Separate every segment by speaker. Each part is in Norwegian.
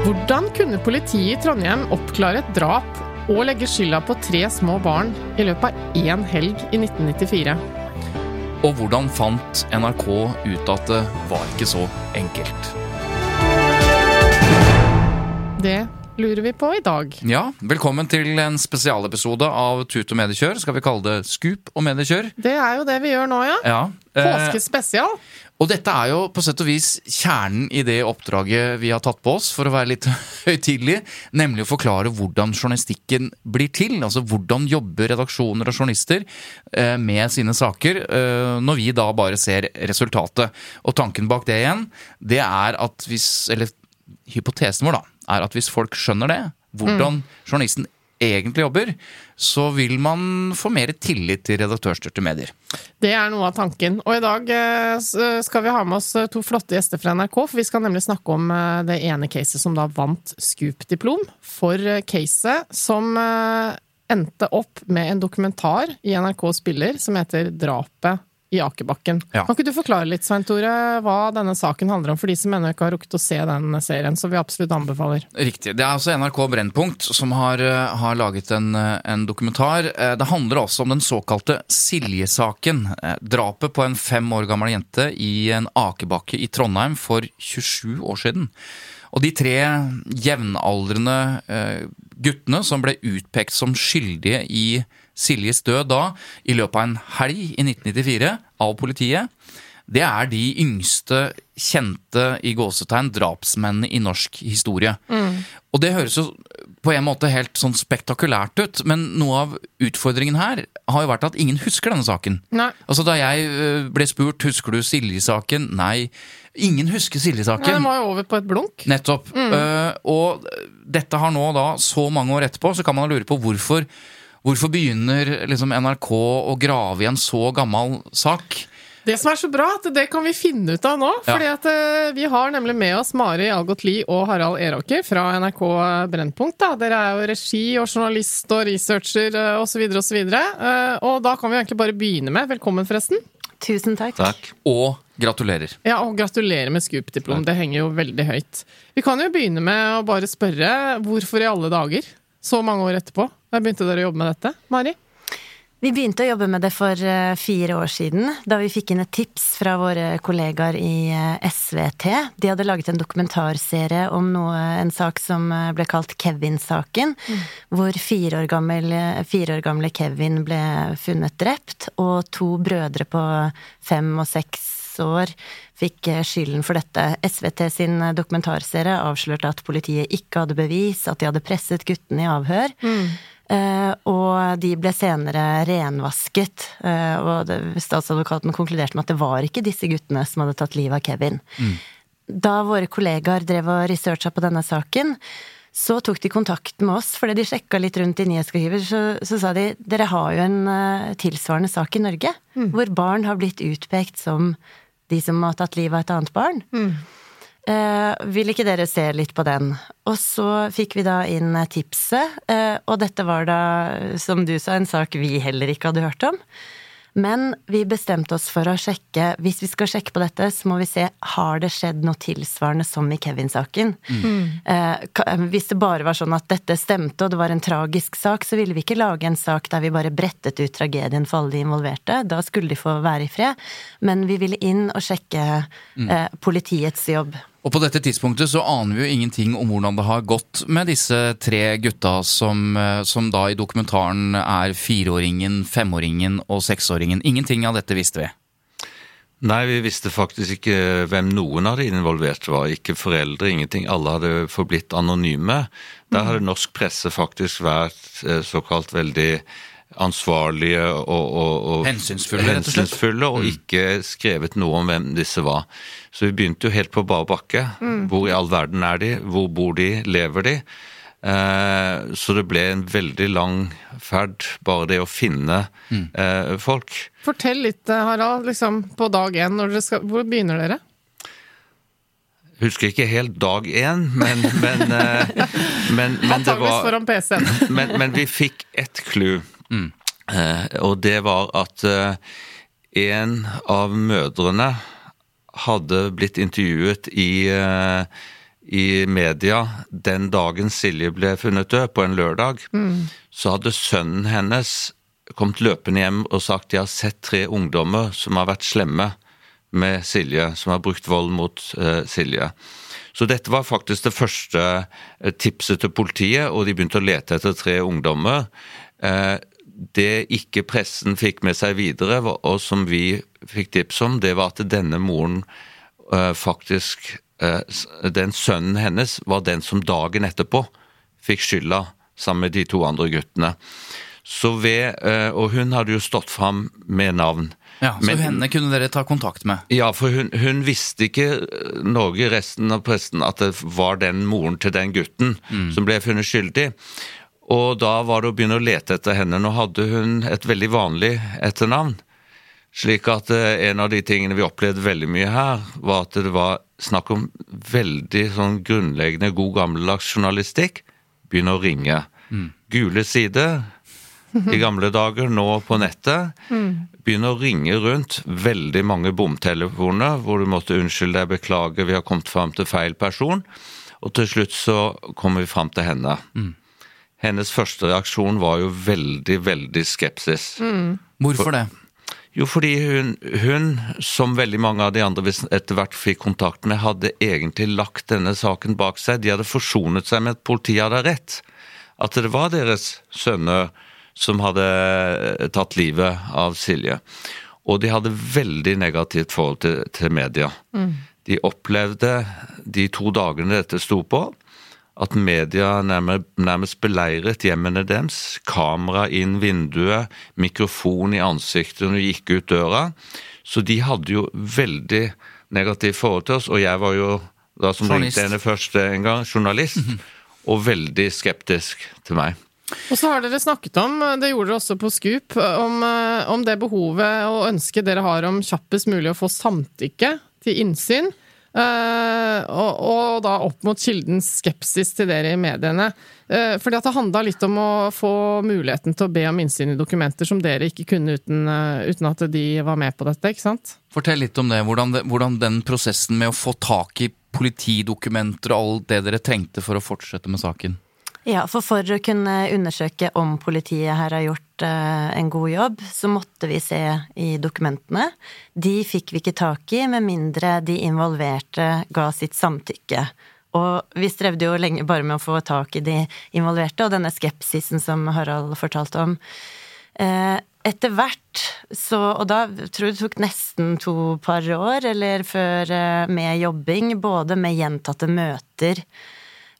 Speaker 1: Hvordan kunne politiet i Trondheim oppklare et drap og legge skylda på tre små barn i løpet av én helg i 1994?
Speaker 2: Og hvordan fant NRK ut at det var ikke så enkelt?
Speaker 1: Det lurer vi på i dag.
Speaker 2: Ja, velkommen til en spesialepisode av Tut og mediekjør. Skal vi kalle det Skup og mediekjør?
Speaker 1: Det er jo det vi gjør nå, ja.
Speaker 2: Ja. eh,
Speaker 1: Påskespesial.
Speaker 2: Og dette er jo på sett og vis kjernen i det oppdraget vi har tatt på oss, for å være litt høytidelig, nemlig å forklare hvordan journalistikken blir til. Altså hvordan jobber redaksjoner og journalister eh, med sine saker, eh, når vi da bare ser resultatet. Og tanken bak det igjen, det er at hvis Eller hypotesen vår, da, er at hvis folk skjønner det, hvordan journalisten egentlig jobber, så vil man få mer tillit til redaktørstyrte medier.
Speaker 1: Det er noe av tanken. Og i dag eh, skal vi ha med oss eh, to flotte gjester fra NRK, for vi skal nemlig snakke om eh, det ene caset som da vant Scoop-diplom. For eh, caset som eh, endte opp med en dokumentar i NRK Spiller som heter 'Drapet i Akerbakken'.
Speaker 2: Ja.
Speaker 1: Kan ikke du forklare litt, Svein Tore, hva denne saken handler om, for de som ennå ikke har rukket å se den serien, som vi absolutt anbefaler?
Speaker 2: Riktig. Det er altså NRK Brennpunkt som har, eh, har laget en, eh, en dokumentar. Eh, Det handler også om den såkalte Silje-saken. Drapet på en fem år gammel jente i en akebakke i Trondheim for 27 år siden. Og de tre jevnaldrende guttene som ble utpekt som skyldige i Siljes død da, i løpet av en helg i 1994 av politiet, det er de yngste kjente i gåsetegn drapsmennene i norsk historie. Og det høres jo på en måte helt sånn spektakulært ut, men noe av utfordringen her har jo vært at ingen husker denne saken.
Speaker 1: Nei.
Speaker 2: Altså Da jeg øh, ble spurt husker du Silje-saken, nei, ingen husker Silje-saken.
Speaker 1: den var jo over på et blunk.
Speaker 2: Nettopp. Eh, og dette har nå da, så mange år etterpå, så kan man lure på hvorfor Hvorfor begynner liksom NRK å grave i en så gammel sak?
Speaker 1: Det som er så bra, at det kan vi finne ut av nå.
Speaker 2: Ja.
Speaker 1: fordi at eh, vi har nemlig med oss Mari Algot Lie og Harald Eråker fra NRK Brennpunkt. Da. Dere er jo regi og journalist og researcher eh, osv. og, Eh, Og da kan vi egentlig bare begynne med Velkommen, forresten.
Speaker 3: Tusen takk.
Speaker 4: Takk.
Speaker 2: Og gratulerer.
Speaker 1: Ja, og gratulerer med Scoop-diplom. Det henger jo veldig høyt. Vi kan jo begynne med å bare spørre hvorfor i alle dager, så mange år etterpå, da begynte dere å jobbe med dette? Mari?
Speaker 3: Vi begynte å jobbe med det for eh, fire år siden, da vi fikk inn et tips fra våre kollegaer i eh, SVT. De hadde laget en dokumentarserie om noe, en sak som eh, ble kalt Kevin-saken, hvor fire år, gammel, fire år gamle Kevin ble funnet drept, og to brødre på fem og seks år fikk skylden for dette. SVT sin dokumentarserie avslørte at politiet ikke hadde bevis, at de hadde presset guttene i avhør. Eh, og de ble senere renvasket, eh, og statsadvokaten konkluderte med at det var ikke disse guttene som hadde tatt livet av Kevin. Da våre kollegaer drev og researcha på denne saken, så tok de kontakt med oss, fordi de sjekka litt rundt i nyhetsarkiver. Så, så sa de dere har jo en eh, tilsvarende sak i Norge, hvor barn har blitt utpekt som de som har tatt livet av et annet barn. Eh, vil ikke dere se litt på den? Og så fikk vi da inn tipset, eh, og dette var da, som du sa, en sak vi heller ikke hadde hørt om. Men vi bestemte oss for å sjekke Hvis vi skal sjekke på dette, så må vi se har det skjedd noe tilsvarende som i Kevin-saken. Eh, hvis det bare var sånn at dette stemte, og det var en tragisk sak, så ville vi ikke lage en sak der vi bare brettet ut tragedien for alle de involverte. Da skulle de få være i fred. Men vi ville inn og sjekke eh, politiets jobb.
Speaker 2: Og på dette tidspunktet så aner vi jo ingenting om hvordan det har gått med disse tre gutta som, eh, som da i dokumentaren er fireåringen, femåringen og seksåringen. Ingenting av dette visste vi.
Speaker 4: Nei, vi visste faktisk ikke hvem noen av de involverte var. Ikke foreldre, ingenting. Alle hadde forblitt anonyme. Der hadde norsk presse faktisk vært eh, såkalt veldig ansvarlige og, og, og
Speaker 2: Hensynsfulle, rett og slett.
Speaker 4: hensynsfulle, og ikke skrevet noe om hvem disse var. Så vi begynte jo helt på bar bakke. Hvor i all verden er de? Hvor bor de? Lever de? Eh, så det ble en veldig lang ferd, bare det å finne eh, folk.
Speaker 1: Fortell litt, eh, Harald, liksom på dag én. Når dere skal, hvor begynner dere?
Speaker 4: Husker ikke helt dag én, men, men, men, men det
Speaker 1: Antakeligvis
Speaker 4: var
Speaker 1: foran PC-en.
Speaker 4: men, men vi fikk ett clou, eh, og det var at eh, en av mødrene hadde blitt intervjuet i, eh, i media den dagen Silje ble funnet død, på en lørdag. Så hadde sønnen hennes kommet løpende hjem og sagt de har sett tre ungdommer som har vært slemme med Silje, som har brukt vold mot eh, Silje. Så dette var faktisk det første tipset til politiet, og de begynte å lete etter tre ungdommer. Eh, det ikke pressen fikk med seg videre, og som vi fikk tips om, det var at denne moren eh, faktisk eh, Den sønnen hennes var den som dagen etterpå fikk skylda sammen med de to andre guttene. Så ved, eh, Og hun hadde jo stått fram med navn.
Speaker 2: Ja, Så
Speaker 4: Men-
Speaker 2: henne kunne dere ta kontakt med.
Speaker 4: Ja, for hun, hun visste ikke, Norge, resten av pressen, at det var den moren til den gutten som ble funnet skyldig. Og da var det å begynne å lete etter henne. Nå hadde hun et veldig vanlig etternavn. Slik at eh, en av de tingene vi opplevde veldig mye her, var at det var snakk om veldig sånn grunnleggende god gammeldags journalistikk. Begynne å ringe. Gule sider i gamle dager, nå på nettet. Begynne å ringe rundt veldig mange bomtelefoner hvor du måtte unnskylde deg, beklage, vi har kommet fram til feil person. Og til slutt så kommer vi fram til henne. Hennes første reaksjon var jo veldig, veldig skepsis.
Speaker 2: Hvorfor det?
Speaker 4: Jo, fordi hun, hun, som veldig mange av de andre vi etter hvert fikk kontakt med, hadde egentlig lagt denne saken bak seg. De hadde forsonet seg med at politiet hadde rett. At det var deres sønner som hadde tatt livet av Silje. Og de hadde veldig negativt forhold til, til media. De opplevde de to dagene dette sto på, at media nærmest, beleiret hjemmene deres. Kamera inn vinduet, mikrofon i ansiktet når de gikk ut døra. Så de hadde jo veldig negativt forhold til oss, og jeg var jo da som
Speaker 2: Journalist.
Speaker 4: ringte henne først en gang, journalist, og veldig skeptisk til meg.
Speaker 1: Og så har dere snakket om, det gjorde dere også på Scoop, om, eh, om det behovet og ønsket dere har om kjappest mulig å få samtykke til innsyn. Eh, og, og da opp mot kildens skepsis til dere i mediene. Uh, fordi at det handla litt om å få muligheten til å be om innsyn i dokumenter som dere ikke kunne uten, uh, uten at de var med på dette, ikke sant?
Speaker 2: Fortell litt om det. Hvordan, det, hvordan den prosessen med å få tak i politidokumenter og alt det dere trengte for å fortsette med saken.
Speaker 3: Ja, for for å kunne undersøke om politiet her har gjort eh, en god jobb, så måtte vi se i dokumentene. De fikk vi ikke tak i med mindre de involverte ga sitt samtykke. Og vi strevde jo lenge bare med å få tak i de involverte, og denne skepsisen som Harald fortalte om. Eh, etter hvert så Og da tror jeg det tok nesten to par år, eller før eh, med jobbing, både med gjentatte møter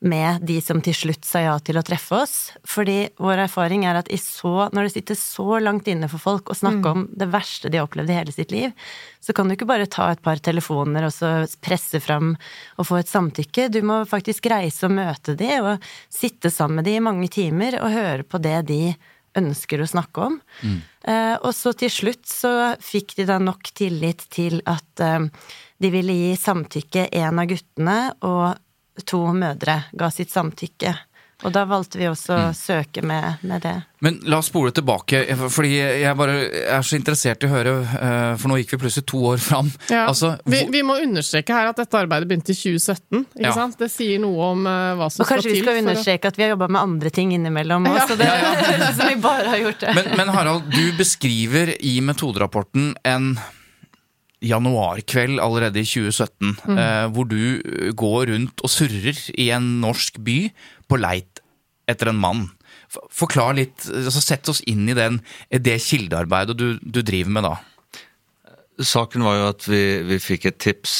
Speaker 3: med de som til slutt sa ja til å treffe oss. Fordi vår erfaring er at i så, når det sitter så langt inne for folk å snakke om det verste de har opplevd i hele sitt liv, så kan du ikke bare ta et par telefoner og så presse fram og få et samtykke. Du må faktisk reise og møte de, og sitte sammen med de i mange timer og høre på det de ønsker å snakke om. Eh, og så til slutt så fikk de da nok tillit til at eh, de ville gi samtykke en av guttene, og to mødre ga sitt samtykke. Og da valgte vi også å søke med, med det.
Speaker 2: Men la oss spole tilbake, fordi jeg bare er så interessert i å høre eh, For nå gikk vi plutselig to år fram.
Speaker 1: Ja.
Speaker 2: Altså,
Speaker 1: vi, vi må understreke her at dette arbeidet begynte i 2017. Ikke
Speaker 2: Ja.
Speaker 1: sant? Det sier noe om eh, hva som skal til.
Speaker 3: Og kanskje vi skal
Speaker 1: å-
Speaker 3: understreke at vi har jobba med andre ting innimellom
Speaker 1: Ja.
Speaker 3: så Det ikke som vi bare har gjort det.
Speaker 2: men, men Harald, du beskriver i metoderapporten en januarkveld allerede i 2017,
Speaker 1: Mm.
Speaker 2: eh, hvor du eh, går rundt og surrer i en norsk by på leit etter en mann. Forklar litt, altså Sett oss inn i den, det kildearbeidet du, du driver med da.
Speaker 4: Saken var jo at vi, vi fikk et tips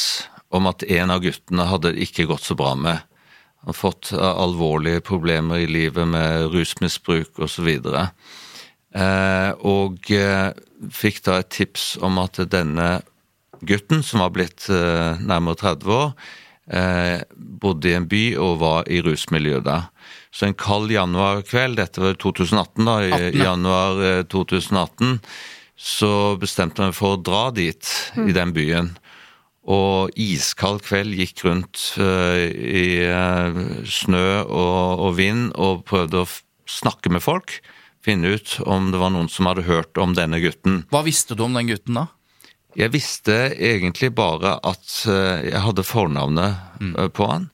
Speaker 4: om at en av guttene hadde det ikke gått så bra med. Han har fått eh, alvorlige problemer i livet med rusmisbruk osv. Eh, og eh, fikk da et tips om at denne gutten, som var blitt eh, nærmere 30 år, eh, bodde i en by og var i rusmiljøet der. Så en kald januarkveld, dette var 2018 da, i
Speaker 2: 18.
Speaker 4: januar eh, 2018, så bestemte jeg meg for å dra dit, i den byen. Og iskald kveld gikk rundt uh, i uh, snø og, og vind og prøvde å snakke med folk. Finne ut om det var noen som hadde hørt om denne gutten.
Speaker 2: Hva visste du om den gutten da?
Speaker 4: Jeg visste egentlig bare at eh, jeg hadde fornavnet mm. på han.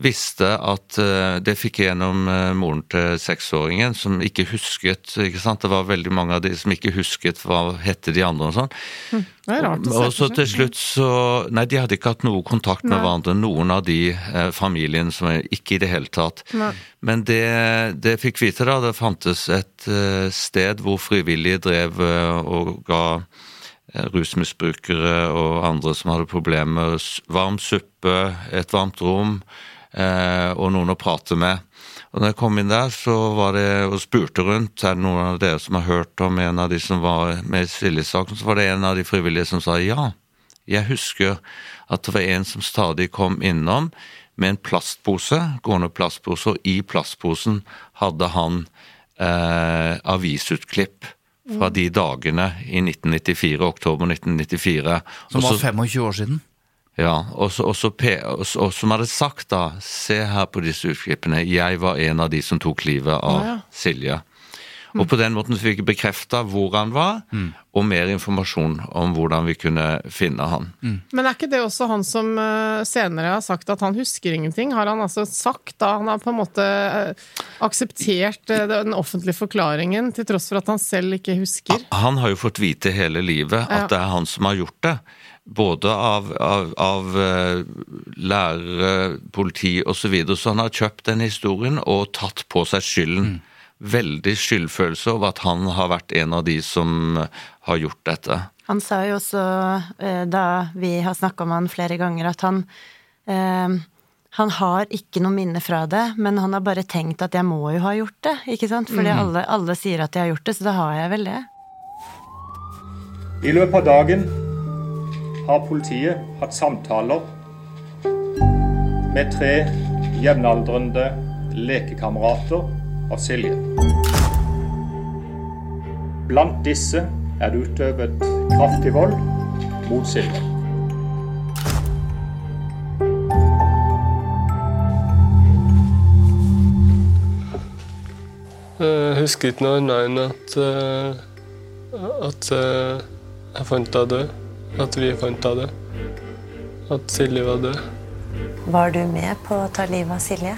Speaker 4: Visste at eh, Det fikk jeg gjennom eh, moren til seksåringen, som ikke husket ikke sant? Det var veldig mange av de som ikke husket hva hette de andre og sånn.
Speaker 1: Det er rart å se
Speaker 4: Og så til slutt så Nei, de hadde ikke hatt noe kontakt med
Speaker 1: Nei.
Speaker 4: hverandre, noen av de eh, familiene som er ikke i det hele tatt.
Speaker 1: Nei.
Speaker 4: Men det, det fikk vite da, det fantes et eh, sted hvor frivillige drev eh, og ga eh, rusmisbrukere og andre som hadde problemer, varm suppe, et varmt rom eh, og noen å prate med. Og når jeg kom inn der, så var det og spurte rundt er det noen av dere som har hørt om en av de som var med i Silje-saken, så var det en av de frivillige som sa ja. Jeg husker at det var en som stadig kom innom med en plastpose, gående plastpose, og i plastposen hadde han eh, avisutklipp fra de dagene i 1994, oktober 1994.
Speaker 2: Som var
Speaker 4: så-
Speaker 2: 25 år siden?
Speaker 4: ja, og, så, og, så, og, så- og som hadde sagt da, se her på disse utklippene, jeg var en av de som tok livet av. Silje. Og på den måten fikk vi bekrefta hvor han var, og mer informasjon om hvordan vi kunne finne han.
Speaker 1: Men er ikke det også han som eh, senere har sagt at han husker ingenting? Har han altså sagt da Han har på en måte eh, akseptert eh, den offentlige forklaringen, til tross for at han selv ikke husker?
Speaker 4: Han har jo fått vite hele livet at det er han som har gjort det. Både av, av, av lærere, politi osv. Så, videre. så han har kjøpt den historien og tatt på seg skylden. Veldig skyldfølelse over at han har vært en av de som har gjort dette.
Speaker 3: Han sa jo også, eh, da vi har snakka om han flere ganger, at han eh, Han har ikke noe minne fra det, men han har bare tenkt at jeg må jo ha gjort det, ikke sant? Fordi alle, alle sier at jeg har gjort det, så da har jeg vel det.
Speaker 5: I løpet av dagen har politiet hatt samtaler med tre jevnaldrende lekekamerater av Silje. Blant disse er det utøvet kraftig vold mot Silje.
Speaker 6: Jeg husker ikke noe annet enn at, eh, at eh, jeg fant henne død. At vi fant henne død. At Silje var død.
Speaker 3: Var du med på å ta livet av Silje?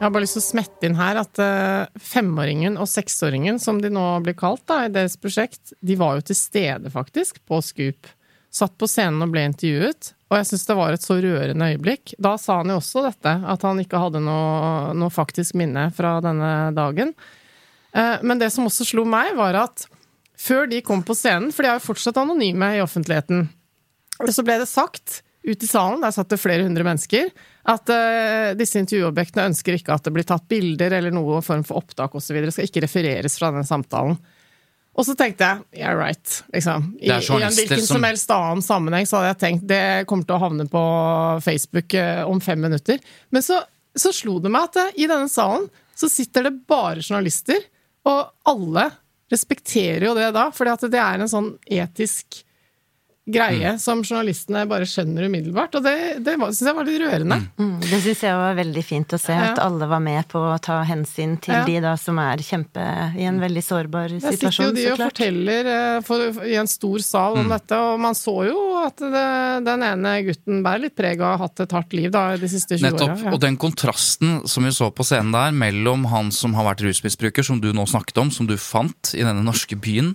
Speaker 1: Jeg har bare lyst til å smette inn her at eh, femåringen og seksåringen, som de nå blir kalt da, i deres prosjekt, de var jo til stede faktisk på Scoop. Satt på scenen og ble intervjuet, og jeg syns det var et så rørende øyeblikk. Da sa han jo også dette, at han ikke hadde noe, noe faktisk minne fra denne dagen. Eh, Men det som også slo meg, var at før de kom på scenen, for de er jo fortsatt anonyme i offentligheten, så ble det sagt ut i salen, der satt det flere hundre mennesker, at uh, disse intervjuobjektene ønsker ikke at det blir tatt bilder eller noe form for opptak osv. Skal ikke refereres fra den samtalen. Og så tenkte jeg yeah right, liksom. I, I en hvilken
Speaker 2: som-
Speaker 1: som helst annen sammenheng så hadde jeg tenkt det kommer til å havne på Facebook eh, om fem minutter. Men så, så slo det meg at eh, i denne salen så sitter det bare journalister, og alle respekterer jo det da, at det er en sånn etisk greie som journalistene bare skjønner umiddelbart, og det, det syns jeg var litt rørende.
Speaker 3: Mm, det syns jeg var veldig fint å se,
Speaker 1: Ja.
Speaker 3: at alle var med på å ta hensyn til
Speaker 1: Ja.
Speaker 3: de da som er kjempe i en veldig sårbar situasjon.
Speaker 1: Der sitter jo de og forteller for, for, i en stor sal om dette, og man så jo at det, den ene gutten bærer litt preg av å ha hatt et hardt liv da, de siste 20
Speaker 2: Nettopp.
Speaker 1: Ja.
Speaker 2: Og den kontrasten som vi så på scenen der, mellom han som har vært rusmisbruker, som du nå snakket om, som du fant i denne norske byen,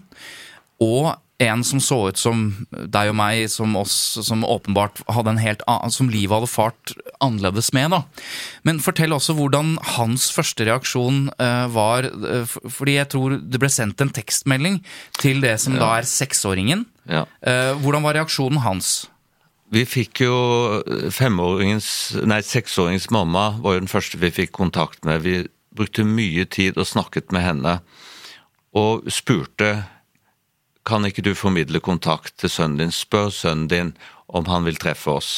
Speaker 2: og en som så ut som deg og meg, som oss, som åpenbart hadde en helt annen Som livet hadde fart annerledes med, da. Men fortell også hvordan hans første reaksjon uh, var. Uh, fordi jeg tror det ble sendt en tekstmelding til det som da er seksåringen.
Speaker 4: Ja.
Speaker 2: Uh, hvordan var reaksjonen hans?
Speaker 4: Vi fikk jo femåringens, nei, seksåringens mamma var jo den første vi fikk kontakt med. Vi brukte mye tid og snakket med henne, og spurte kan ikke du formidle kontakt til sønnen din, spør sønnen din om han vil treffe oss.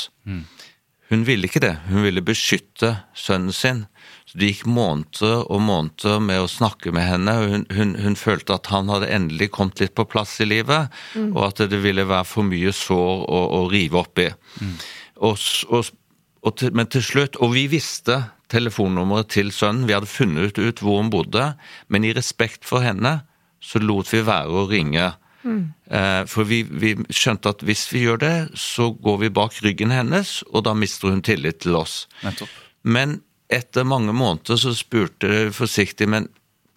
Speaker 4: Hun ville ikke det, hun ville beskytte sønnen sin. Så det gikk måneder og måneder med å snakke med henne. og Hun, hun, hun følte at han hadde endelig kommet litt på plass i livet, og at det ville være for mye sår å, å rive opp i. Og, og, og til, men til slutt, og vi visste telefonnummeret til sønnen, vi hadde funnet ut hvor hun bodde, men i respekt for henne så lot vi være å ringe. Eh, For vi, vi skjønte at hvis vi gjør det, så går vi bak ryggen hennes, og da mister hun tillit til oss.
Speaker 2: Nettopp.
Speaker 4: Men etter mange måneder så spurte jeg forsiktig, men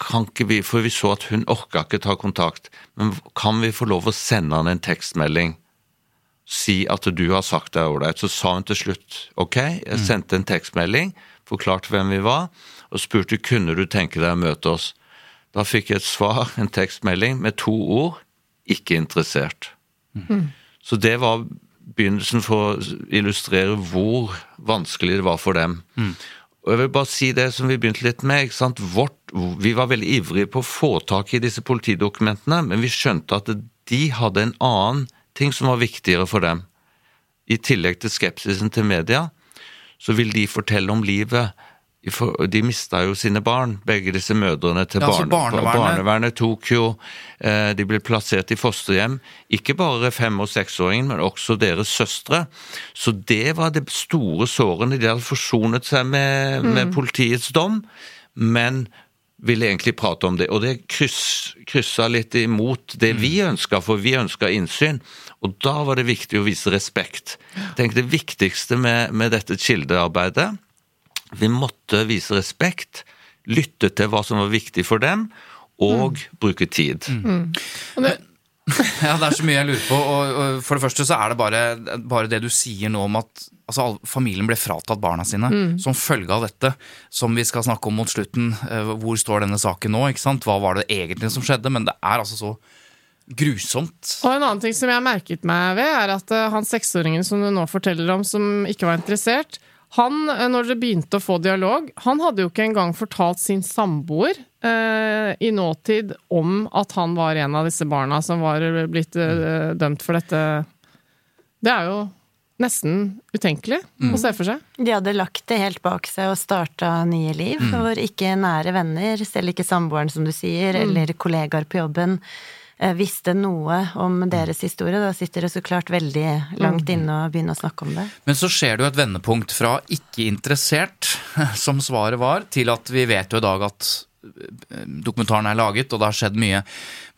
Speaker 4: kan ikke vi, for vi så at hun orka ikke ta kontakt, men kan vi få lov å sende han en tekstmelding? Si at du har sagt det er ålreit. Så sa hun til slutt ok, jeg sendte en tekstmelding, forklarte hvem vi var, og spurte kunne du tenke deg å møte oss. Da fikk jeg et svar, en tekstmelding med to ord, ikke interessert. Så det var begynnelsen for å illustrere hvor vanskelig det var for dem. Og jeg vil bare si det som vi begynte litt med. ikke sant? Vårt, vi var veldig ivrige på å få tak i disse politidokumentene, men vi skjønte at de hadde en annen ting som var viktigere for dem. I tillegg til skepsisen til media, så vil de fortelle om livet. De mista jo sine barn, begge disse mødrene til
Speaker 2: Ja, så
Speaker 4: barne,
Speaker 2: barnevernet-
Speaker 4: barnevernet tok jo eh, De ble plassert i fosterhjem. Ikke bare fem- og seksåringen, men også deres søstre. Så det var det store sårene. De hadde forsonet seg med, med politiets dom, men ville egentlig prate om det. Og det kryss, kryssa litt imot det vi ønska, for vi ønska innsyn. Og da var det viktig å vise respekt. Tenker Det viktigste med, med dette kildearbeidet Vi måtte vise respekt, lytte til hva som var viktig for dem, og bruke tid.
Speaker 1: Mm. Men,
Speaker 2: Ja, det er så mye jeg lurer på. Og, og for det første så er det bare, bare det du sier nå om at altså, familien ble fratatt barna sine som følge av dette, som vi skal snakke om mot slutten. Eh, Hvor står denne saken nå? ikke sant? Hva var det egentlig som skjedde? Men det er altså så grusomt.
Speaker 1: Og en annen ting som jeg har merket meg ved, er at eh, han seksåringen som du nå forteller om, som ikke var interessert, han, eh, når dere begynte å få dialog, han hadde jo ikke engang fortalt sin samboer eh, i nåtid om at han var en av disse barna som var blitt eh, dømt for dette. Det er jo nesten utenkelig å se for seg.
Speaker 3: De hadde lagt det helt bak seg og starta nye liv, hvor ikke nære venner, selv ikke samboeren som du sier, eller kollegaer på jobben, eh, visste noe om deres historie. Da sitter det så klart veldig langt inne å begynne å snakke om det.
Speaker 2: Men så skjer det jo et vendepunkt fra ikke interessert, som svaret var, til at vi vet jo i dag at eh, dokumentaren er laget, og det har skjedd mye.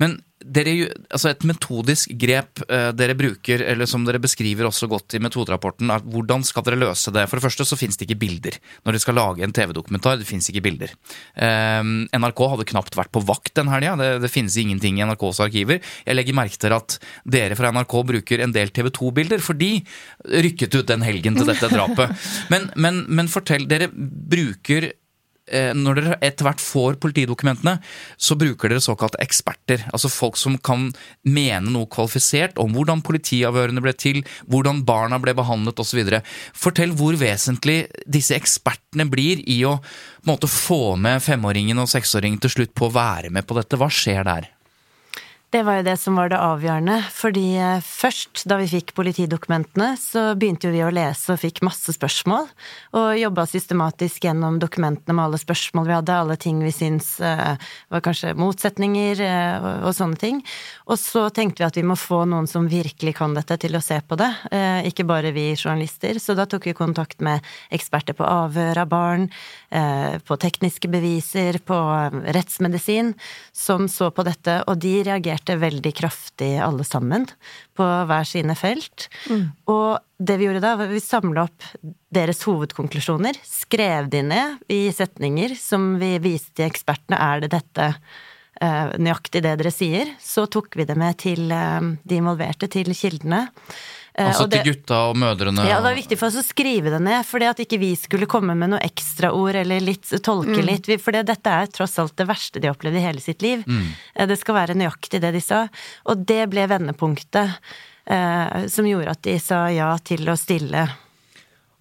Speaker 2: Men dere, altså et metodisk grep eh, dere bruker, eller som dere beskriver også godt i metoderapporten, er hvordan skal dere løse det? For det første så finnes det ikke bilder. Når dere skal lage en TV-dokumentar, det finnes ikke bilder. Eh, NRK hadde knapt vært på vakt den helga, det, det finnes ingenting i NRKs arkiver. Jeg legger merke til at dere fra NRK bruker en del TV 2-bilder, for de rykket ut den helgen til dette drapet. Men, men, men fortell, dere bruker når dere etter hvert får politidokumentene, så bruker dere såkalte eksperter. Altså folk som kan mene noe kvalifisert om hvordan politiavhørene ble til, hvordan barna ble behandlet osv. Fortell hvor vesentlig disse ekspertene blir i å måte, få med femåringen og seksåringen til slutt på å være med på dette. Hva skjer der?
Speaker 3: Det var jo det som var det avgjørende. Fordi eh, først, da vi fikk politidokumentene, så begynte jo vi å lese og fikk masse spørsmål. Og jobba systematisk gjennom dokumentene med alle spørsmål vi hadde, alle ting vi syns uh, var kanskje motsetninger uh, og, sånne ting. Og så tenkte vi at vi må få noen som virkelig kan dette, til å se på det. Ikke bare vi journalister. Så da tok vi kontakt med eksperter på avhør av barn, på tekniske beviser, på rettsmedisin, som så på dette, og de reagerte reagerte veldig kraftig alle sammen, på hver sine felt. Mm. Og det vi gjorde da, var at vi samla opp deres hovedkonklusjoner, skrev de ned i setninger som vi viste ekspertene, er det dette eh, nøyaktig det dere sier? Så tok vi det med til eh, de involverte, til kildene.
Speaker 2: Eh, altså det, til gutta og mødrene?
Speaker 3: Ja, det var viktig for oss å skrive det ned. For at ikke vi skulle komme med noe ekstraord eller litt, tolke mm. litt. For dette er tross alt det verste de opplevde i hele sitt liv. Mm. Eh, det skal være nøyaktig det de sa. Og det ble vendepunktet eh, som gjorde at de sa ja til å stille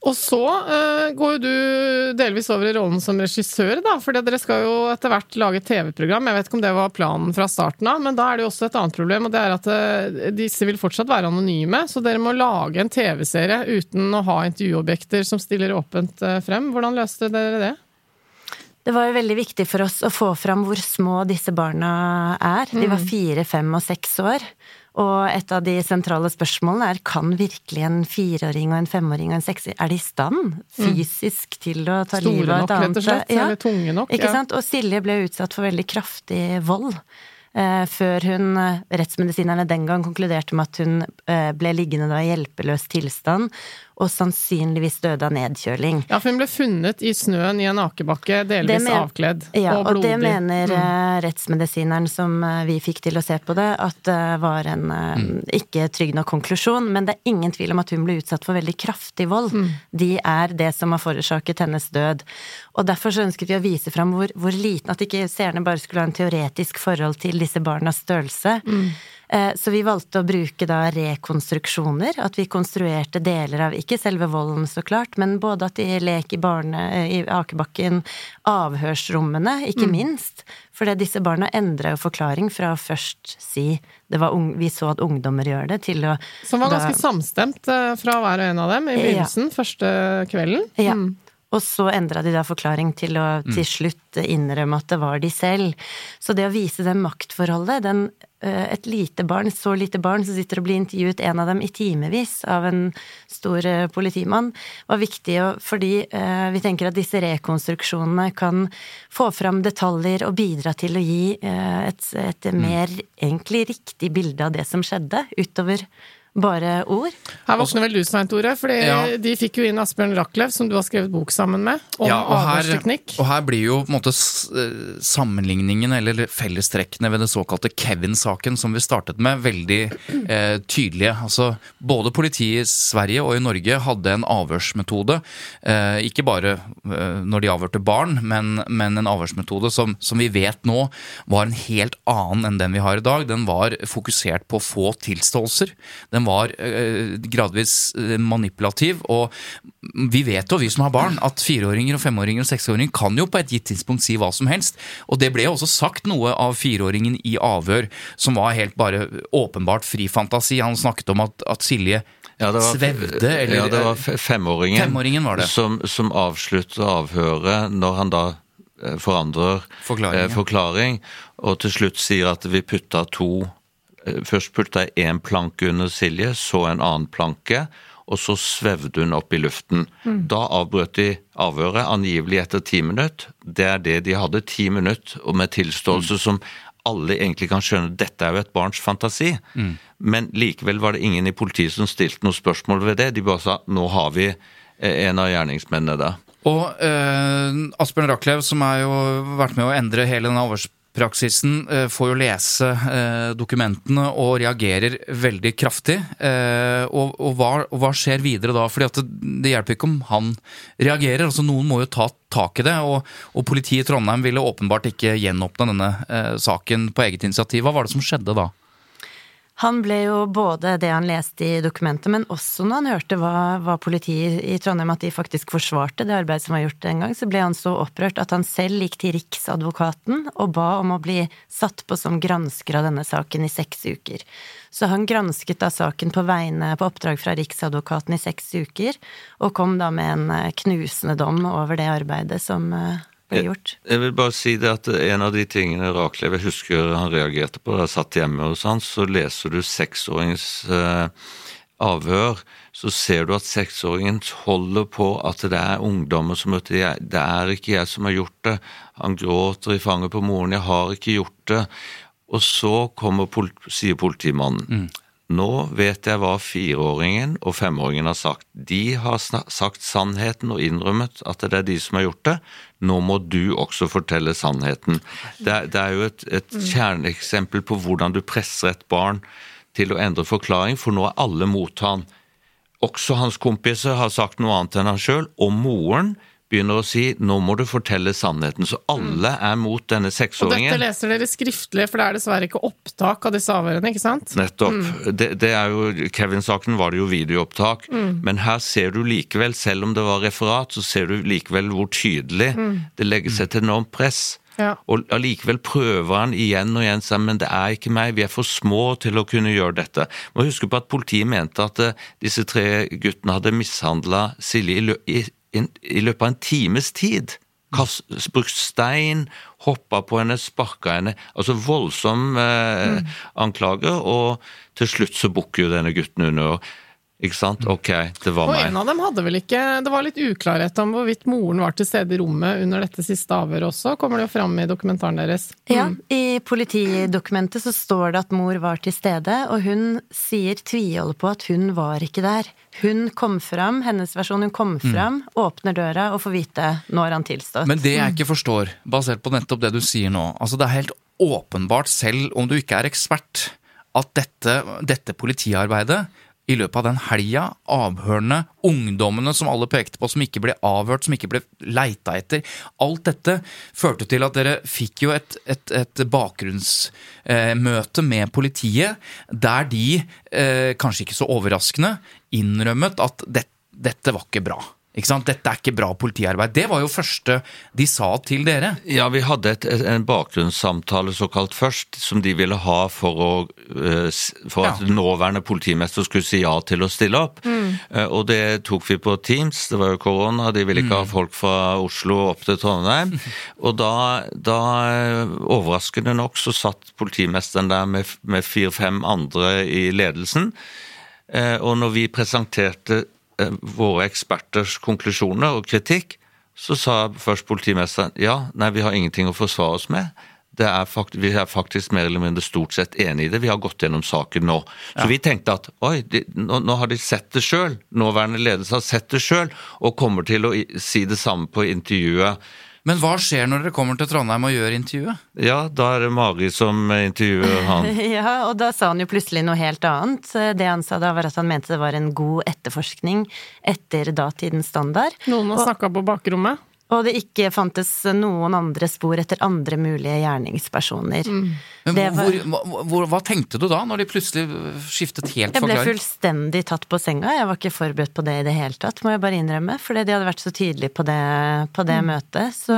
Speaker 1: og så uh, går jo du delvis over i rollen som regissør, da. For dere skal jo etter hvert lage TV-program. Jeg vet ikke om det var planen fra starten av, men da er det jo også et annet problem. Og det er at uh, disse vil fortsatt være anonyme. Så dere må lage en TV-serie uten å ha intervjuobjekter som stiller åpent uh, frem. Hvordan løste dere det?
Speaker 3: Det var jo veldig viktig for oss å få fram hvor små disse barna er. De var mm. fire, fem og seks år. Og et av de sentrale spørsmålene er kan virkelig en fireåring og en femåring og en seksåring Er de i stand fysisk til å ta livet av et annet?
Speaker 1: Store nok, rett og slett? Ja. Eller tunge nok?
Speaker 3: Ikke ja. sant? Og Silje ble utsatt for veldig kraftig vold. Eh, før hun, eh, rettsmedisinerne den gang konkluderte med at hun eh, ble liggende da i hjelpeløs tilstand, og sannsynligvis døde av nedkjøling.
Speaker 1: Ja, for hun ble funnet i snøen i en akebakke, delvis men, avkledd
Speaker 3: ja,
Speaker 1: og blodig.
Speaker 3: Og det mener mm. rettsmedisineren som vi fikk til å se på det, at det var en mm. ikke trygg nok konklusjon, men det er ingen tvil om at hun ble utsatt for veldig kraftig vold. Mm. De er det som har forårsaket hennes død. Og derfor så ønsket vi å vise fram hvor, hvor liten, at ikke seerne bare skulle ha en teoretisk forhold til disse barnas størrelse. Eh, så vi valgte å bruke da rekonstruksjoner, at vi konstruerte deler av ikke selve volden, så klart, men både at de leker i, barne, i akebakken, avhørsrommene, ikke mm. minst. For disse barna endra jo forklaring fra å først si det var ung, vi så at ungdommer gjør det, til å
Speaker 1: Som var ganske da, samstemt eh, fra hver og en av dem i begynnelsen, ja. første kvelden?
Speaker 3: Ja. Mm. Og så endra de da forklaring til å mm. til slutt innrømme at det var de selv. Så det å vise det maktforholdet, den, eh, et lite barn, så lite barn som sitter og blir intervjuet, en av dem i timevis av en stor eh, politimann, var viktig fordi eh, vi tenker at disse rekonstruksjonene kan få fram detaljer og bidra til å gi et, et mm. mer egentlig riktig bilde av det som skjedde, utover bare ord.
Speaker 1: Her våkner vel du, Svein Tore, for ja. de fikk jo inn Asbjørn Rachlew, som du har skrevet bok sammen med, om ja, avhørsteknikk.
Speaker 2: Og her blir jo på en måte eh, sammenligningen, eller fellestrekkene ved det såkalte Kevin-saken, som vi startet med, veldig eh, tydelige. Altså, både politiet i Sverige og i Norge hadde en avhørsmetode, eh, ikke bare eh, når de avhørte barn, men, men en avhørsmetode som, som, vi vet nå var en helt annen enn den vi har i dag. Den var fokusert på få tilståelser. Den den var eh, gradvis eh, manipulativ. Og vi vet jo, vi som har barn, at fireåringer og femåringer og seksåringer kan jo på et gitt tidspunkt si hva som helst. Og det ble jo også sagt noe av fireåringen i avhør som var helt bare åpenbart fri fantasi. Han snakket om at, at Silje ja, var, svevde, eller
Speaker 4: Ja, det var femåringen,
Speaker 2: femåringen var det.
Speaker 4: som, som avslutter avhøret når han da eh, forandrer eh, forklaring, og til slutt sier at vi putta to Eh, først putta jeg én planke under Silje, så en annen planke, og så svevde hun opp i luften. Mm. Da avbrøt de avhøret, angivelig etter ti minutter. Det er det de hadde, ti minutter, og med tilståelse mm. som alle egentlig kan skjønne dette er jo et barns fantasi. Mm. Men likevel var det ingen i politiet som stilte noe spørsmål ved det. De bare sa nå har vi eh, en av gjerningsmennene der.
Speaker 2: Og eh, Asbjørn Rachlew, som har jo vært med å endre hele den avhørs praksisen eh, får jo lese eh, dokumentene og reagerer veldig kraftig. Eh, og, og, hva, og, hva, skjer videre da? Fordi det, det, hjelper ikke om han reagerer. altså Noen må jo ta tak i det. Og, og politiet i Trondheim ville åpenbart ikke gjenåpne denne saken på eget initiativ. Hva var det som skjedde da?
Speaker 3: Han ble jo både det han leste i dokumentet, men også når han hørte hva, hva politiet i Trondheim at de faktisk forsvarte det arbeidet som var gjort en gang, så ble han så opprørt at han selv gikk til Riksadvokaten og ba om å bli satt på som gransker av denne saken i seks uker. Så han gransket da saken på vegne, på oppdrag fra Riksadvokaten i seks uker, og kom da med en eh, knusende dom over det arbeidet som eh, ble gjort.
Speaker 4: Jeg, jeg vil bare si det at en av de tingene Raklev jeg husker han reagerte på da jeg satt hjemme hos han, så leser du seksåringens eh, avhør, så ser du at seksåringen holder på at det er ungdommer som møter jeg, Det er ikke jeg som har gjort det. Han gråter i fanget på moren. Jeg har ikke gjort det. Og så kommer, sier politimannen. Nå vet jeg hva fireåringen og femåringen har sagt. De har sagt sannheten og innrømmet at det er de som har gjort det. Nå må du også fortelle sannheten. Det er, det er jo et, et kjerneeksempel på hvordan du presser et barn til å endre forklaring, for nå er alle mot han. Også hans kompiser har sagt noe annet enn han sjøl, og moren begynner å si 'nå må du fortelle sannheten'. Så alle er mot denne seksåringen.
Speaker 1: Og dette leser dere skriftlig, for det er dessverre ikke opptak av disse avhørene, ikke sant?
Speaker 4: Nettopp.
Speaker 1: Mm.
Speaker 4: Det, det er jo, Kevin-saken var det jo videoopptak,
Speaker 1: Mm.
Speaker 4: men her ser du likevel, selv om det var referat, så ser du likevel hvor tydelig
Speaker 1: Mm.
Speaker 4: det legges et enormt press.
Speaker 1: Ja.
Speaker 4: Og allikevel prøver han igjen og igjen sammen, men det er ikke meg, vi er for små til å kunne gjøre dette. Må huske på at politiet mente at eh, disse tre guttene hadde mishandla Silje i, i, løpet av en times tid. Kast, brukt stein, hoppa på henne, sparka henne. Altså voldsom eh,
Speaker 1: Mm.
Speaker 4: anklager, og til slutt så bukker jo denne gutten under. Ikke sant? Ok, det var
Speaker 1: Og
Speaker 4: meg.
Speaker 1: en av dem hadde vel ikke Det var litt uklarhet om hvorvidt moren var til stede i rommet under dette siste avhøret også, kommer det jo fram i dokumentaren deres.
Speaker 3: Ja,
Speaker 1: Mm.
Speaker 3: i politidokumentet så står det at mor var til stede, og hun sier tviholder på at hun var ikke der. Hun kom fram, hennes versjon, hun kom
Speaker 2: Mm.
Speaker 3: åpner døra og får vite når han tilstått.
Speaker 2: Men det jeg ikke forstår, basert på nettopp det du sier nå altså Det er helt åpenbart, selv om du ikke er ekspert, at dette, dette politiarbeidet i løpet av den helga, avhørene, ungdommene som alle pekte på, som ikke ble avhørt, som ikke ble leita etter Alt dette førte til at dere fikk jo et, et, et bakgrunnsmøte med politiet, der de, eh, kanskje ikke så overraskende, innrømmet at det, dette var ikke bra. Ikke sant? Dette er ikke bra politiarbeid. Det var jo første de sa til dere.
Speaker 4: Ja, vi hadde et, et, en bakgrunnssamtale såkalt først, som de ville ha for, å, eh, for at nåværende politimester skulle si ja til å stille opp. Mm. Og det tok vi på Teams, det var jo korona, de ville ikke ha folk fra Oslo opp til Trondheim. Og da, da eh, overraskende nok, så satt politimesteren der med, med fire-fem andre i ledelsen. Eh, Og når vi presenterte eh, våre eksperters konklusjoner og kritikk, så sa først politimesteren ja, nei, vi har ingenting å forsvare oss med. Det er fakt vi er faktisk mer eller mindre stort sett enig i det. Vi har gått gjennom saken nå. Så vi tenkte at oi, de, nå, nå har de sett det sjøl. Nåværende ledelse har sett det sjøl, og kommer til å si det samme på intervjuet.
Speaker 2: Men hva skjer når dere kommer til Trondheim og gjør intervjuet?
Speaker 4: Ja, da er det Mari som intervjuer han.
Speaker 3: Ja, og da sa han jo plutselig noe helt annet. Det han sa da var at han mente det var en god etterforskning etter datidens standard.
Speaker 1: Noen har
Speaker 3: Og-
Speaker 1: snakka på bakrommet.
Speaker 3: Og det ikke fantes noen andre spor etter andre mulige gjerningspersoner.
Speaker 2: Men hvor, hvor, hvor, hva tenkte du da, når de plutselig skiftet helt
Speaker 3: Jeg ble
Speaker 2: forklaring?
Speaker 3: fullstendig tatt på senga. Jeg var ikke forberedt på det i det hele tatt, må jeg bare innrømme. Fordi de hadde vært så tydelige på det, på det møtet. Så,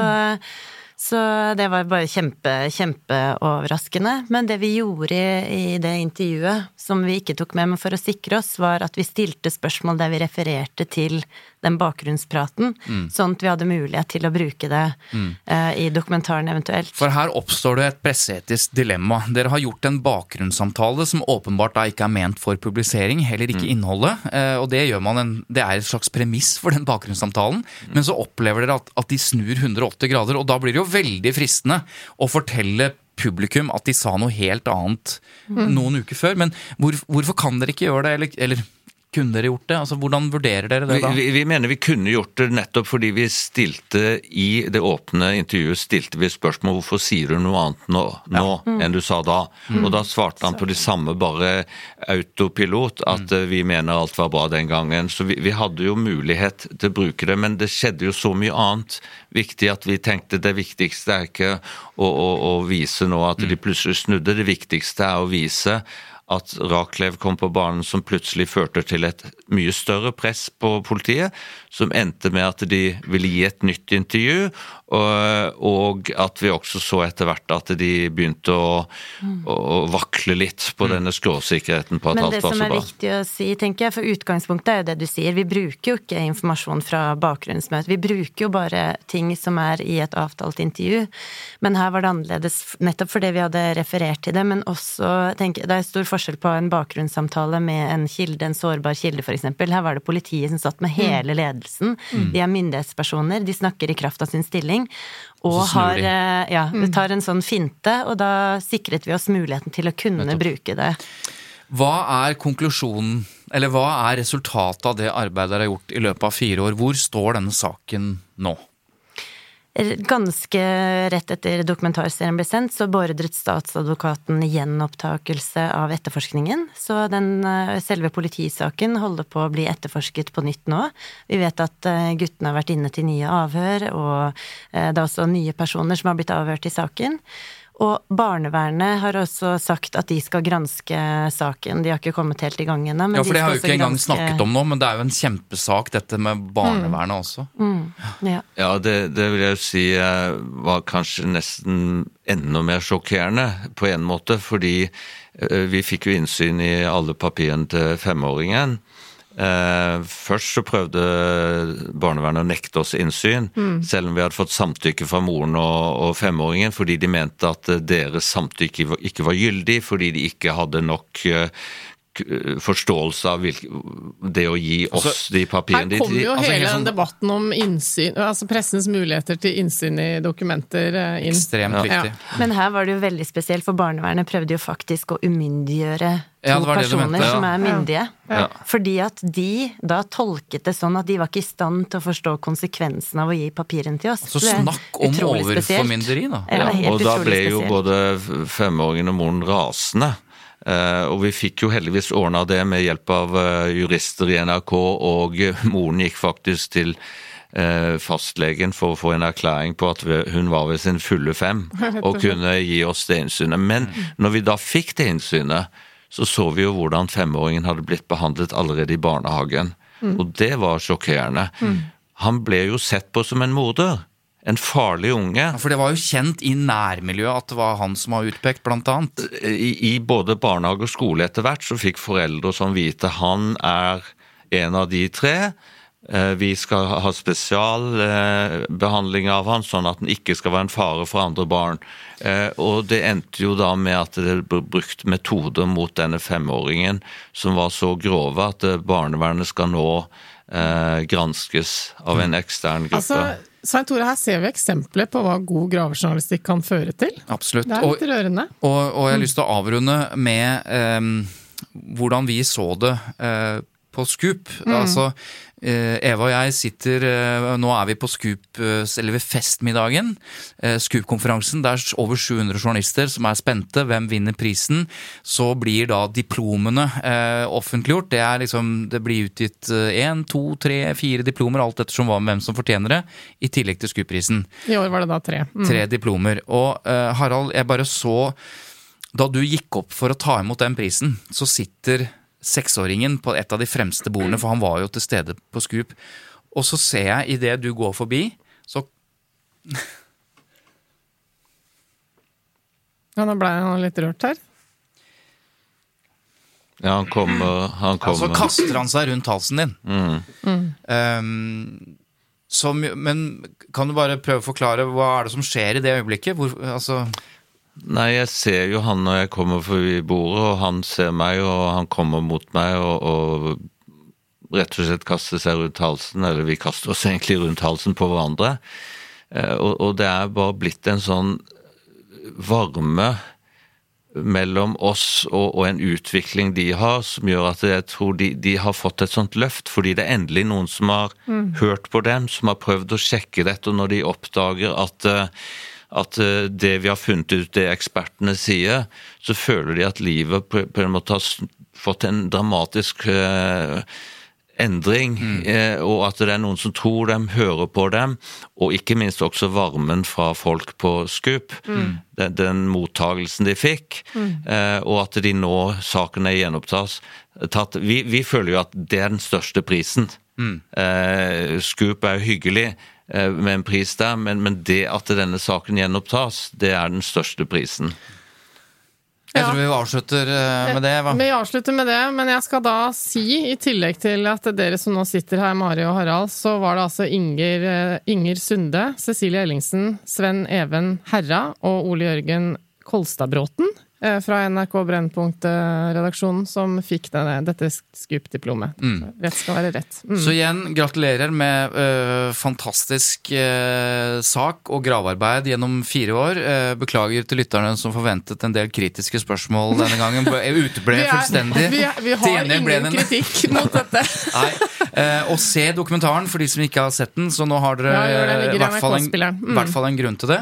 Speaker 3: så det var bare kjempe, kjempeoverraskende. Men det vi gjorde i, i det intervjuet, som vi ikke tok med, men for å sikre oss, var at vi stilte spørsmål der vi refererte til den bakgrunnspraten,
Speaker 2: Mm.
Speaker 3: sånn at vi hadde mulighet til å bruke det
Speaker 2: Mm.
Speaker 3: uh, i dokumentaren eventuelt.
Speaker 2: For her oppstår det et presseetisk dilemma. Dere har gjort en bakgrunnssamtale som åpenbart da ikke er ment for publisering, heller ikke innholdet. Uh, Og det gjør man en, det er et slags premiss for den bakgrunnssamtalen. Men så opplever dere at, at de snur 180 grader, og da blir det jo veldig fristende å fortelle publikum at de sa noe helt annet
Speaker 1: Mm.
Speaker 2: noen uker før. Men hvor, hvorfor kan dere ikke gjøre det, eller, eller kunne dere gjort det? Altså, Hvordan vurderer dere det da?
Speaker 4: vi, vi mener vi kunne gjort det nettopp fordi vi stilte i det åpne intervjuet stilte vi spørsmål hvorfor sier du noe annet nå, nå
Speaker 1: Mm.
Speaker 4: enn du sa da.
Speaker 1: Mm.
Speaker 4: Og da svarte han på det samme, bare autopilot, at mm. vi mener alt var bra den gangen. Så vi, vi hadde jo mulighet til å bruke det, men det skjedde jo så mye annet viktig at vi tenkte det viktigste er ikke å, å, å vise nå at de plutselig snudde, det viktigste er å vise at Raklev kom på banen som plutselig førte til et mye større press på politiet, som endte med at de ville gi et nytt intervju, og, at vi også så etter hvert at de begynte å,
Speaker 3: Mm.
Speaker 4: å, vakle litt på denne skråsikkerheten på at
Speaker 3: Men
Speaker 4: alt
Speaker 3: det som er viktig å si, tenker jeg, for utgangspunktet er jo det du sier, vi bruker jo ikke informasjon fra bakgrunnsmøtet, vi bruker jo bare ting som er i et avtalt intervju. Men her var det annerledes nettopp fordi vi hadde referert til det, men også tenker, Det er stor forskjell på en bakgrunnssamtale med en kilde, en sårbar kilde eksempel. Her var det politiet som satt med hele ledelsen.
Speaker 7: Mm.
Speaker 3: De er myndighetspersoner, de snakker i kraft av sin stilling.
Speaker 7: Og
Speaker 3: har, eh, ja,
Speaker 7: vi
Speaker 3: tar en sånn finte, og da sikret vi oss muligheten til å kunne bruke det.
Speaker 2: Hva er konklusjonen, eller hva er resultatet av det arbeidet dere har gjort i løpet av fire år? Hvor står denne saken nå?
Speaker 3: Ganske rett etter dokumentarserien ble sendt, så beordret statsadvokaten gjenopptakelse av etterforskningen. Så den eh, selve politisaken holder på å bli etterforsket på nytt nå. Vi vet at eh, guttene har vært inne til nye avhør, og eh, det er også nye personer som har blitt avhørt i saken. Og barnevernet har også sagt at de skal granske saken. De har ikke kommet helt i gang ennå.
Speaker 2: Ja, for
Speaker 3: de
Speaker 2: det har
Speaker 3: skal
Speaker 2: jo ikke engang
Speaker 3: granske-
Speaker 2: snakket om nå, men det er jo en kjempesak dette med barnevernet også.
Speaker 3: Mm, ja.
Speaker 4: Ja, det, det vil jeg si eh, var kanskje nesten enda mer sjokkerende på en måte, fordi eh, vi fikk jo innsyn i alle papirene til femåringen. Eh, først så prøvde barnevernet å nekte oss innsyn,
Speaker 7: Mm.
Speaker 4: selv om vi hadde fått samtykke fra moren og, og femåringen, fordi de mente at eh, deres samtykke ikke var gyldig, fordi de ikke hadde nok eh, forståelse av hvilke, det å gi oss
Speaker 1: Altså,
Speaker 4: de
Speaker 1: Her kommer jo
Speaker 4: Altså,
Speaker 1: hele
Speaker 4: helt sånn-
Speaker 1: debatten om innsyn, altså pressens muligheter til innsyn i dokumenter eh, inn.
Speaker 2: Ekstremt viktig.
Speaker 3: Men her var det jo veldig spesielt, for barnevernet prøvde jo faktisk å umyndiggjøre to
Speaker 2: Ja, det var det
Speaker 3: personer
Speaker 2: mente, ja.
Speaker 3: som er myndige.
Speaker 2: Ja.
Speaker 3: Fordi at de da tolket det sånn at de var ikke i stand til å forstå konsekvensen av å gi papirene til oss.
Speaker 2: Så
Speaker 3: er
Speaker 2: snakk om overformynderi, da.
Speaker 3: Ja,
Speaker 4: og da
Speaker 3: ble
Speaker 4: ble jo både femåringen og moren rasende. Eh, og vi fikk jo heldigvis ordna det med hjelp av eh, jurister i NRK, og moren gikk faktisk til eh, fastlegen for å få en erklæring på at hun var ved sin fulle fem
Speaker 7: og
Speaker 4: kunne gi oss det innsynet. Men når vi da fikk det innsynet, så så vi jo hvordan femåringen hadde blitt behandlet allerede i barnehagen.
Speaker 7: Mm.
Speaker 4: Og det var sjokkerende.
Speaker 2: Mm.
Speaker 4: Han ble jo sett på som en morder. En farlig unge.
Speaker 2: For det var jo kjent i nærmiljøet at det var han som var utpekt, blant annet.
Speaker 4: I, I både barnehage og skole etter hvert så fikk foreldre som vite han er en av de tre. Eh, Vi skal ha spesialbehandling av han, sånn at han ikke skal være en fare for andre barn. Eh, Og det endte jo da med at det ble brukt metoder mot denne femåringen som var så grove at eh, barnevernet skal nå eh, granskes av en ekstern gruppe.
Speaker 1: Altså, Svein Tore, her ser vi eksempler på hva god gravejournalistikk kan føre til.
Speaker 2: Absolutt.
Speaker 1: Det er litt rørende.
Speaker 2: Og, og jeg har lyst til å avrunde med eh, hvordan vi så det eh, på Scoop.
Speaker 1: Mm.
Speaker 2: Altså, eh, Eva og jeg sitter eh, Nå er vi på Scoop, eh, eller ved festmiddagen. Scoop-konferansen. Det er over 700 journalister som er spente. Hvem vinner prisen? Så blir da diplomene offentliggjort. Det, er liksom, det blir utgitt én, to, tre, fire diplomer, alt ettersom hvem som fortjener det, i tillegg til Scoop-prisen.
Speaker 1: I år var det da tre. Mm.
Speaker 2: Tre diplomer. Og Harald, jeg bare så Da du gikk opp for å ta imot den prisen, så sitter seksåringen på et av de fremste bordene, for han var jo til stede på Scoop. Og så ser jeg idet du går forbi, så
Speaker 1: Ja, nå ble han litt rørt her.
Speaker 4: Ja, han kommer, han
Speaker 2: ja, så kaster han seg rundt halsen din.
Speaker 4: Mm.
Speaker 1: Mm.
Speaker 2: Um, som, men kan du bare prøve å forklare hva er det som skjer i det øyeblikket? Hvor, altså
Speaker 4: Nei, jeg ser jo han når jeg kommer forbi bordet, og han ser meg, og han kommer mot meg og, og rett og slett kaster seg rundt halsen, eller vi kaster oss egentlig rundt halsen på hverandre. Eh, Og, og det er bare blitt en sånn varme mellom oss og, og en utvikling de har, som gjør at jeg tror de, de har fått et sånt løft, fordi det er endelig noen som har
Speaker 7: Mm.
Speaker 4: hørt på dem, som har prøvd å sjekke dette, og når de oppdager at eh, at eh, det vi har funnet ut, det ekspertene sier, så føler de at livet på, på en måte har fått en dramatisk eh, endring, eh, og at det er noen som tror dem, hører på dem, og ikke minst også varmen fra folk på Scoop. Den, den mottagelsen de fikk, eh, og at de nå sakene er gjenopptatt. Vi, vi føler jo at det er den største prisen. Eh, Scoop er jo hyggelig med en pris der, men, men det at denne saken gjenopptas, det er den største prisen.
Speaker 2: Jeg tror vi avslutter eh, med det. Hva?
Speaker 1: Vi avslutter med det, men jeg skal da si, i tillegg til at dere som nå sitter her, Mari og Harald, så var det altså Inger, eh, Inger Sunde, Cecilie Ellingsen, Sven Even Herra og Ole Jørgen Kolstadbråten eh, fra NRK Brennpunkt-redaksjonen som fikk denne, dette Scoop-diplomet. Rett skal være rett. Mm.
Speaker 2: Så igjen, gratulerer med ø, fantastisk ø, sak og gravearbeid gjennom fire år. Eh, beklager til lytterne som forventet en del kritiske spørsmål denne gangen. Uteble
Speaker 1: Vi er-
Speaker 2: fullstendig.
Speaker 1: Vi, er- vi har ingen
Speaker 2: det en-
Speaker 1: kritikk mot dette.
Speaker 2: Nei. Eh, og se dokumentaren for de som ikke har sett den, så nå har dere
Speaker 1: Ja,
Speaker 2: eh,
Speaker 1: i
Speaker 2: hvert fall en,
Speaker 1: Mm.
Speaker 2: hvert fall en grunn til det.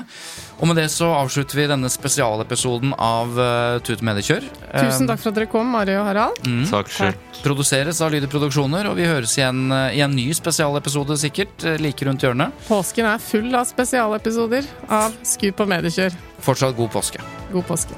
Speaker 2: Og med det så avslutter vi denne spesialepisoden av uh, Tut Mediekjør.
Speaker 1: Tusen takk for at dere kom, Mari og Harald.
Speaker 4: Takk takk.
Speaker 2: Produseres av Lyder Produksjoner, og vi høres igjen uh, i en ny spesialepisode sikkert, uh, like rundt hjørnet.
Speaker 1: Påsken er full av spesialepisoder av Skup og Mediekjør.
Speaker 2: Fortsatt god påske.
Speaker 1: God påske.